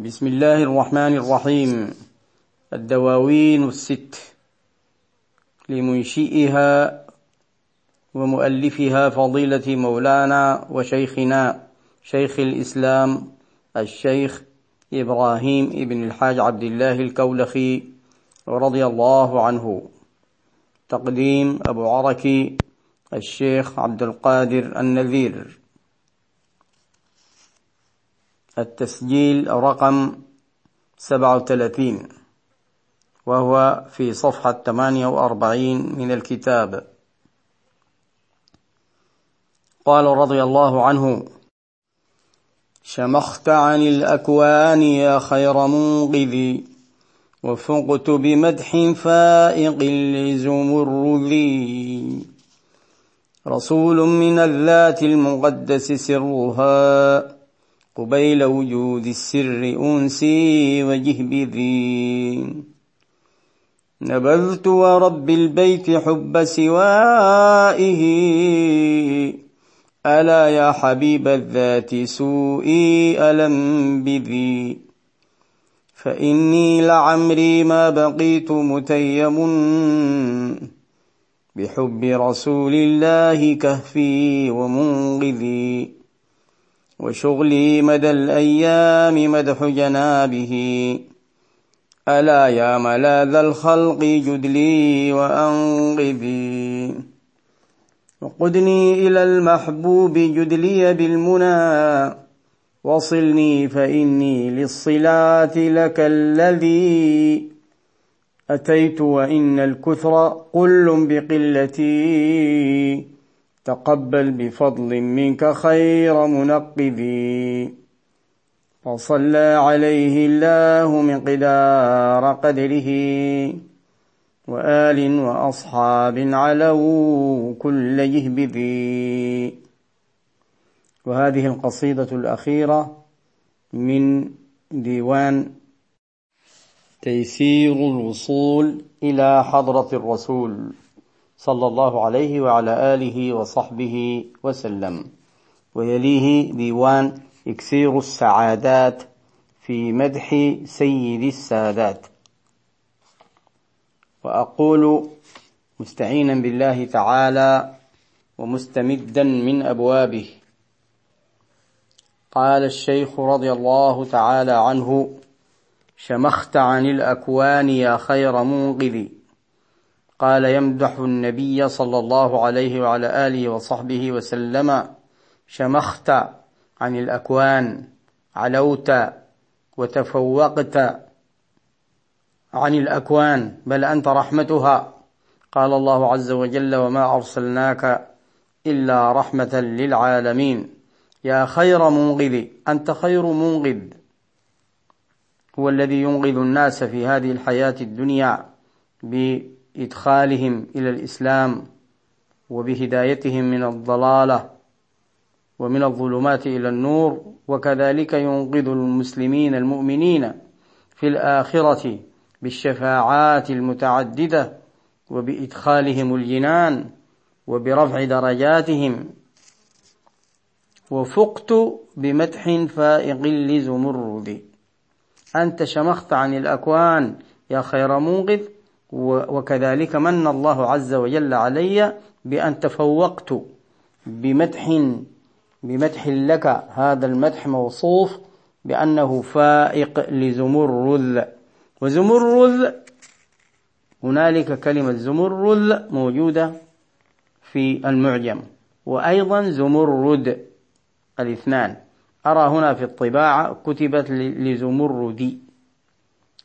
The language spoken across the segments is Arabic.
بسم الله الرحمن الرحيم. الدواوين الست. لمنشئها ومؤلفها فضيلة مولانا وشيخنا شيخ الإسلام الشيخ إبراهيم ابن الحاج عبد الله الكولخي رضي الله عنه. تقديم أبو عركي الشيخ عبد القادر النذير. التسجيل رقم سبعة وثلاثين وهو في صفحة ثمانية وأربعين من الكتاب. قال رضي الله عنه شمخت عن الأكوان يا خير منقذ وفقت بمدح فائق لزمرذي رسول من الذات المقدس سرها قبيل وجود السر أنسي وجهبذي نبذت ورب البيت حب سوائه. ألا يا حبيب الذات سوئي ألم بذي. فإني لعمري ما بقيت متيم بحب رسول الله كهفي ومنقذي. وشغلي مدى الأيام مدح جنابه. ألا يا ملاذ الخلق جد لي وأنقذي. وقدني إلى المحبوب جد لي بالمنى. وصلني فإني للصلاة لك الذي أتيت وإن الكثر قل بقلتي. تقبل بفضل منك خير منقذي. فصلى عليه الله مقدار قدره. وآل وأصحاب علوا كل جهبذي وهذه القصيدة الأخيرة من ديوان تيسير الوصول إلى حضرة الرسول. صلى الله عليه وعلى آله وصحبه وسلم ويليه ديوان إكسير السعادات في مدح سيد السادات. وأقول مستعينا بالله تعالى ومستمدا من أبوابه. قال الشيخ رضي الله تعالى عنه شمخت عن الأكوان يا خير منقذ قال يمدح النبي صلى الله عليه وعلى آله وصحبه وسلم شمخت عن الأكوان علوت وتفوقت عن الأكوان بل أنت رحمتها. قال الله عز وجل وما أرسلناك إلا رحمة للعالمين. يا خير منقذ أنت خير منقذ هو الذي ينقذ الناس في هذه الحياة الدنيا بإدخالهم إلى الإسلام وبهدايتهم من الضلالة ومن الظلمات إلى النور وكذلك ينقذ المسلمين المؤمنين في الآخرة بالشفاعات المتعددة وبإدخالهم الجنان وبرفع درجاتهم. وفقت بمدح فائق لزمرد. أنت شمخت عن الأكوان يا خير منقذ. وكذلك من الله عز وجل علي بأن تفوقت بمدح بمدح لك هذا المدح موصوف بأنه فائق لزمرذ وزمرذ هنالك كلمة زمرذ موجودة في المعجم. وأيضا زمرد الاثنان. أرى هنا في الطباعة كتبت لزمردي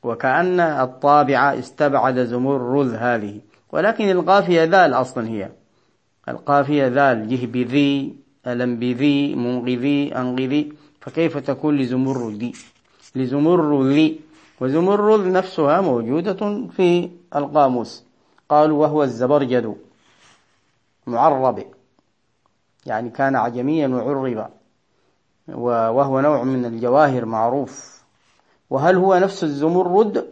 وكأن الطابعة استبعد زمرذ هذه. ولكن القافية ذال أصلا هي. القافية ذال جهبذي ألمبذي منغذي أنغذي فكيف تكون لزمردي لزمرذي وزمرذ نفسها موجودة في القاموس. قالوا وهو الزبرجد. معرب. يعني كان عجميا وعرب. وهو نوع من الجواهر معروف. وهل هو نفس الزمرد؟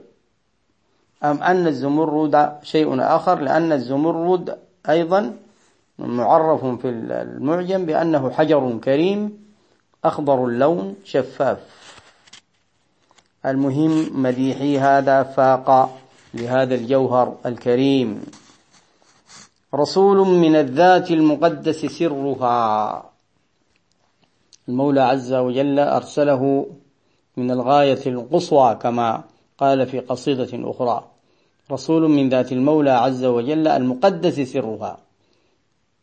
أم أن الزمرد شيء آخر؟ لأن الزمرد أيضا معرف في المعجم بأنه حجر كريم أخضر اللون شفاف. المهم مديحي هذا فاق لهذا الجوهر الكريم. رسول من الذات المقدس سرها. المولى عز وجل أرسله من الغاية القصوى كما قال في قصيدة أخرى. رسول من ذات المولى عز وجل المقدس سرها.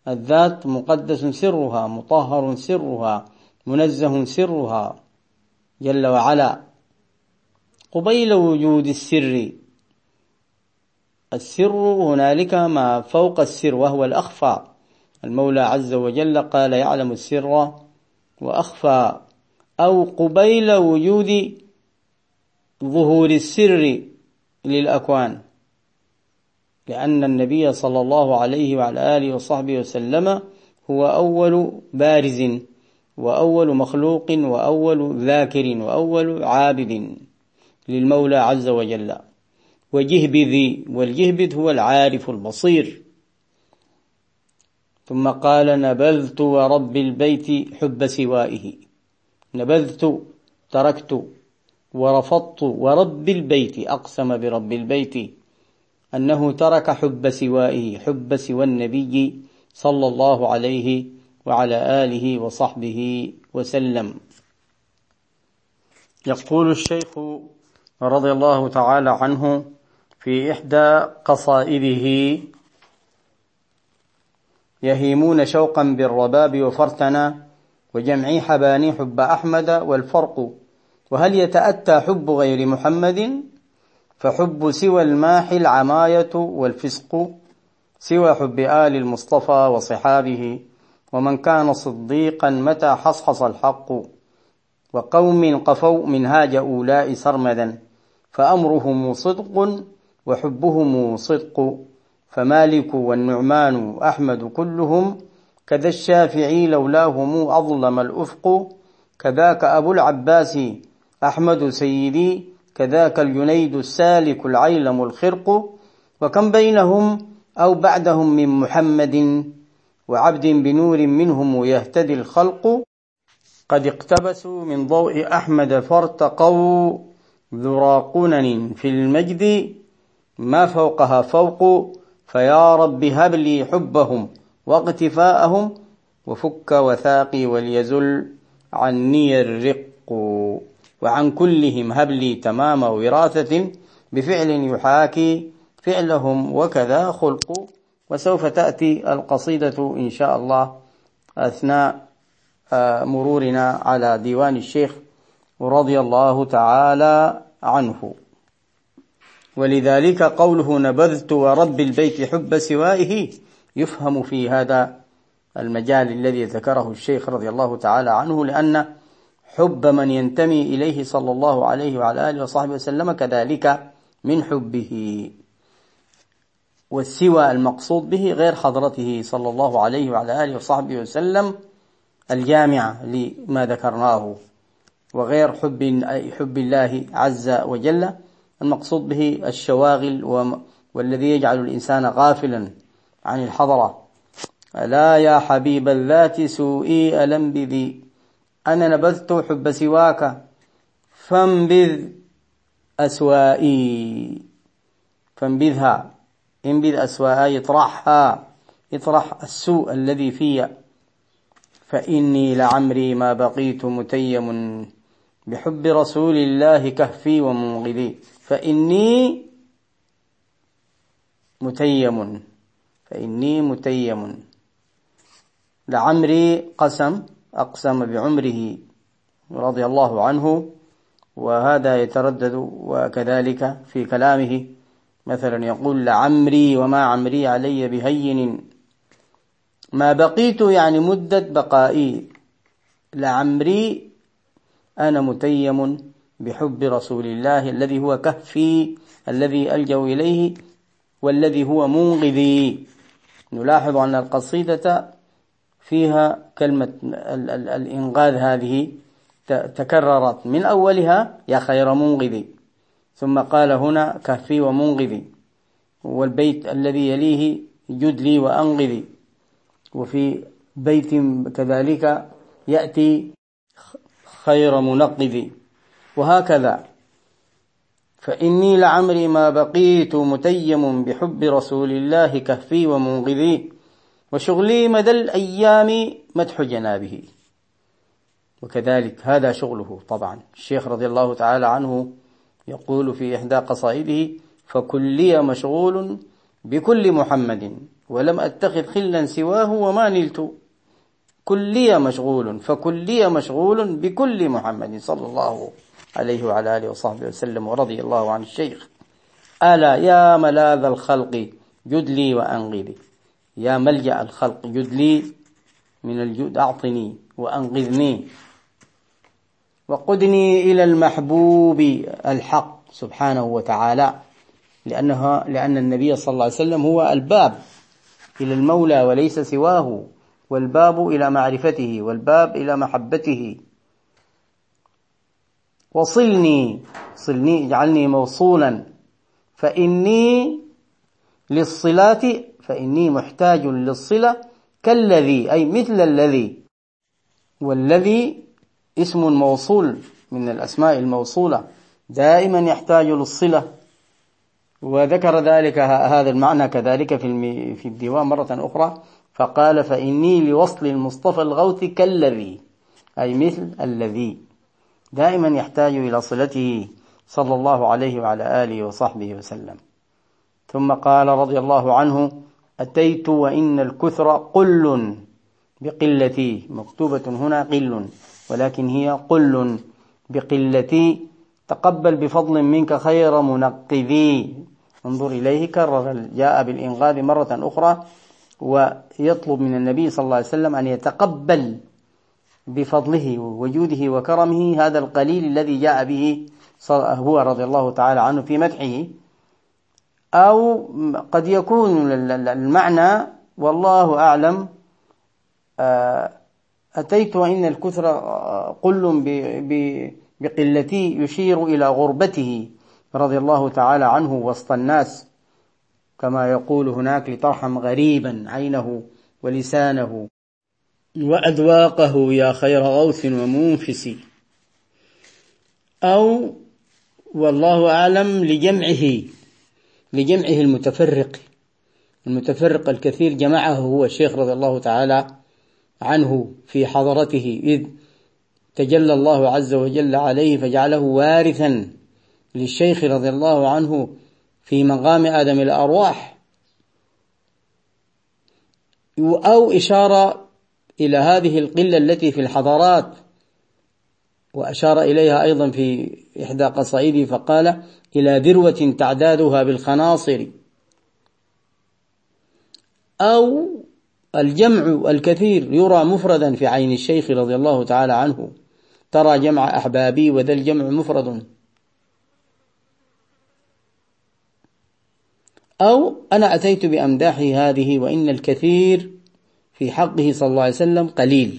الذات مقدس سرها مطهر سرها منزه سرها. جل وعلا. قبيل وجود السر. السر هنالك ما فوق السر وهو الأخفى. المولى عز وجل قال يعلم السر وأخفى. أو قبيل وجود ظهور السر للأكوان. لأن النبي صلى الله عليه وعلى آله وصحبه وسلم هو أول بارز وأول مخلوق وأول ذاكر وأول عابد للمولى عز وجل. وجهبذ والجهبذ هو العارف البصير. ثم قال نبذت ورب البيت حب سوائه. نبذت تركت ورفضت ورب البيت أقسم برب البيت أنه ترك حب سوائه حب سوى النبي صلى الله عليه وعلى آله وصحبه وسلم. يقول الشيخ رضي الله تعالى عنه في إحدى قصائده يهيمون شوقا بالرباب وفرتنا وجمعي حباني حب أحمد والفرق. وهل يتأتى حب غير محمد؟ فحب سوى الماح العماية والفسق سوى حب آل المصطفى وصحابه. ومن كان صديقا متى حصحص الحق؟ وقوم قفوا منهاج أولاء سرمدا. فأمرهم صدق وحبهم صدق. فمالك والنعمان أحمد كلهم كذا الشافعي لولاهم أظلم الأفق كذاك أبو العباس أحمد سيدي كذاك الجنيد السالك العيلم الخرق وكم بينهم أو بعدهم من محمد وعبد بنور منهم يهتدي الخلق. قد اقتبسوا من ضوء أحمد فارتقوا ذرى قنن في المجد ما فوقها فوق فيا رب هب لي حبهم. واقتفاءهم وفك وثاقي وليزل عني الرق وعن كلهم هب لي تمام وراثة بفعل يحاكي فعلهم وكذا خلق وسوف تأتي القصيدة إن شاء الله أثناء آه، مرورنا على ديوان الشيخ رضي الله تعالى عنه. ولذلك قوله نبذت ورب البيت حب سوائه يفهم في هذا المجال الذي ذكره الشيخ رضي الله تعالى عنه لأن حب من ينتمي إليه صلى الله عليه وعلى آله وصحبه وسلم كذلك من حبه والسوى المقصود به غير حضرته صلى الله عليه وعلى آله وصحبه وسلم الجامعة لما ذكرناه وغير حب حب الله عز وجل المقصود به الشواغل والذي يجعل الإنسان غافلا عن الحضرة. لا يا حبيب الذات سوئي ألم بذي؟ أنا نبذت حب سواك فانبذ أسوائي. فانبذها انبذ أسوائي اطرحها اطرح السوء الذي في. فإني لعمري ما بقيت متيم بحب رسول الله كهفي ومنغذي فإني متيم فإني متيم. لعمري قسم أقسم بعمره رضي الله عنه وهذا يتردد وكذلك في كلامه. مثلا يقول لعمري وما عمري علي بهين. ما بقيت يعني مدة بقائي. لعمري أنا متيم بحب رسول الله الذي هو كهفي الذي ألجأ إليه والذي هو منقذي. نلاحظ أن القصيدة فيها كلمة الإنقاذ هذه تكررت. من أولها يا خير منقذي. ثم قال هنا كهفي ومنقذي. والبيت الذي يليه جد لي وفي بيت كذلك يأتي خير منقذي. وهكذا. فإني لعمري ما بقيت متيم بحب رسول الله كهفي ومنقذي وشغلي مدى الأيام مدح جنابه. وكذلك هذا شغله طبعا. الشيخ رضي الله تعالى عنه يقول في إحدى قصائده فكلي مشغول بكل محمد ولم أتخذ خلا سواه وما نلت. كلي مشغول فكلي مشغول بكل محمد صلى الله عليه وعلى آله وصحبه وسلم ورضي الله عن الشيخ. ألا يا ملاذ الخلق جدلي وأنقذي. يا ملجأ الخلق جدلي من الجود أعطني وأنقذني. وقدني إلى المحبوب الحق سبحانه وتعالى لأنها لأن النبي صلى الله عليه وسلم هو الباب إلى المولى وليس سواه والباب إلى معرفته والباب إلى محبته. وصلني صلني اجعلني موصولا. فإني للصلاة فإني محتاج للصلة كالذي أي مثل الذي. والذي اسم موصول من الأسماء الموصولة. دائما يحتاج للصلة. وذكر ذلك هذا المعنى كذلك في في الديوان مرة أخرى. فقال فإني لوصل المصطفى الغوث كالذي أي مثل الذي. دائما يحتاج إلى صلته صلى الله عليه وعلى آله وصحبه وسلم. ثم قال رضي الله عنه أتيت وإن الكثر قل بقلتي مكتوبة هنا قل ولكن هي قل بقلتي تقبل بفضل منك خير منقذي. انظر إليه كرر جاء بالإنقاذ مرة أخرى ويطلب من النبي صلى الله عليه وسلم أن يتقبل بفضله ووجوده وكرمه هذا القليل الذي جاء به هو رضي الله تعالى عنه في مدحه. أو قد يكون المعنى والله أعلم آه، أتيت وإن الكثر قل بقلتي يشير إلى غربته رضي الله تعالى عنه وسط الناس. كما يقول هناك لترحم غريبا عينه ولسانه. وأذواقه يا خير غوث ومنفس. أو والله أعلم لجمعه لجمعه المتفرق. المتفرق الكثير جمعه هو الشيخ رضي الله تعالى عنه في حضرته إذ تجلى الله عز وجل عليه فجعله وارثا للشيخ رضي الله عنه في مقام آدم الأرواح. أو إشارة إلى هذه القلة التي في الحضارات وأشار إليها أيضا في إحدى قصائده فقال إلى ذروة تعدادها بالخناصر أو الجمع الكثير يرى مفردا في عين الشيخ رضي الله تعالى عنه ترى جمع أحبابي وذا الجمع مفرد أو أنا أتيت بأمداحه هذه وإن الكثير في حقه صلى الله عليه وسلم قليل.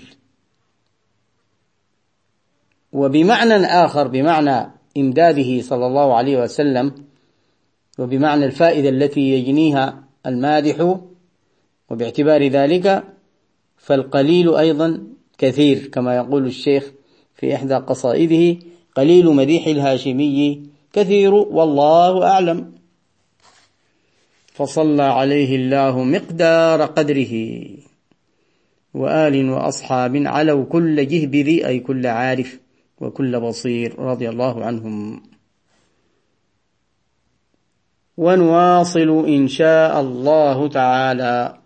وبمعنى آخر بمعنى إمداده صلى الله عليه وسلم وبمعنى الفائدة التي يجنيها المادح وباعتبار ذلك فالقليل أيضا كثير كما يقول الشيخ في إحدى قصائده قليل مديح الهاشمي كثير والله أعلم. فصلى عليه الله مقدار قدره. وآل وأصحاب علوا كل جهب ذي أي كل عارف وكل بصير رضي الله عنهم. ونواصل إن شاء الله تعالى.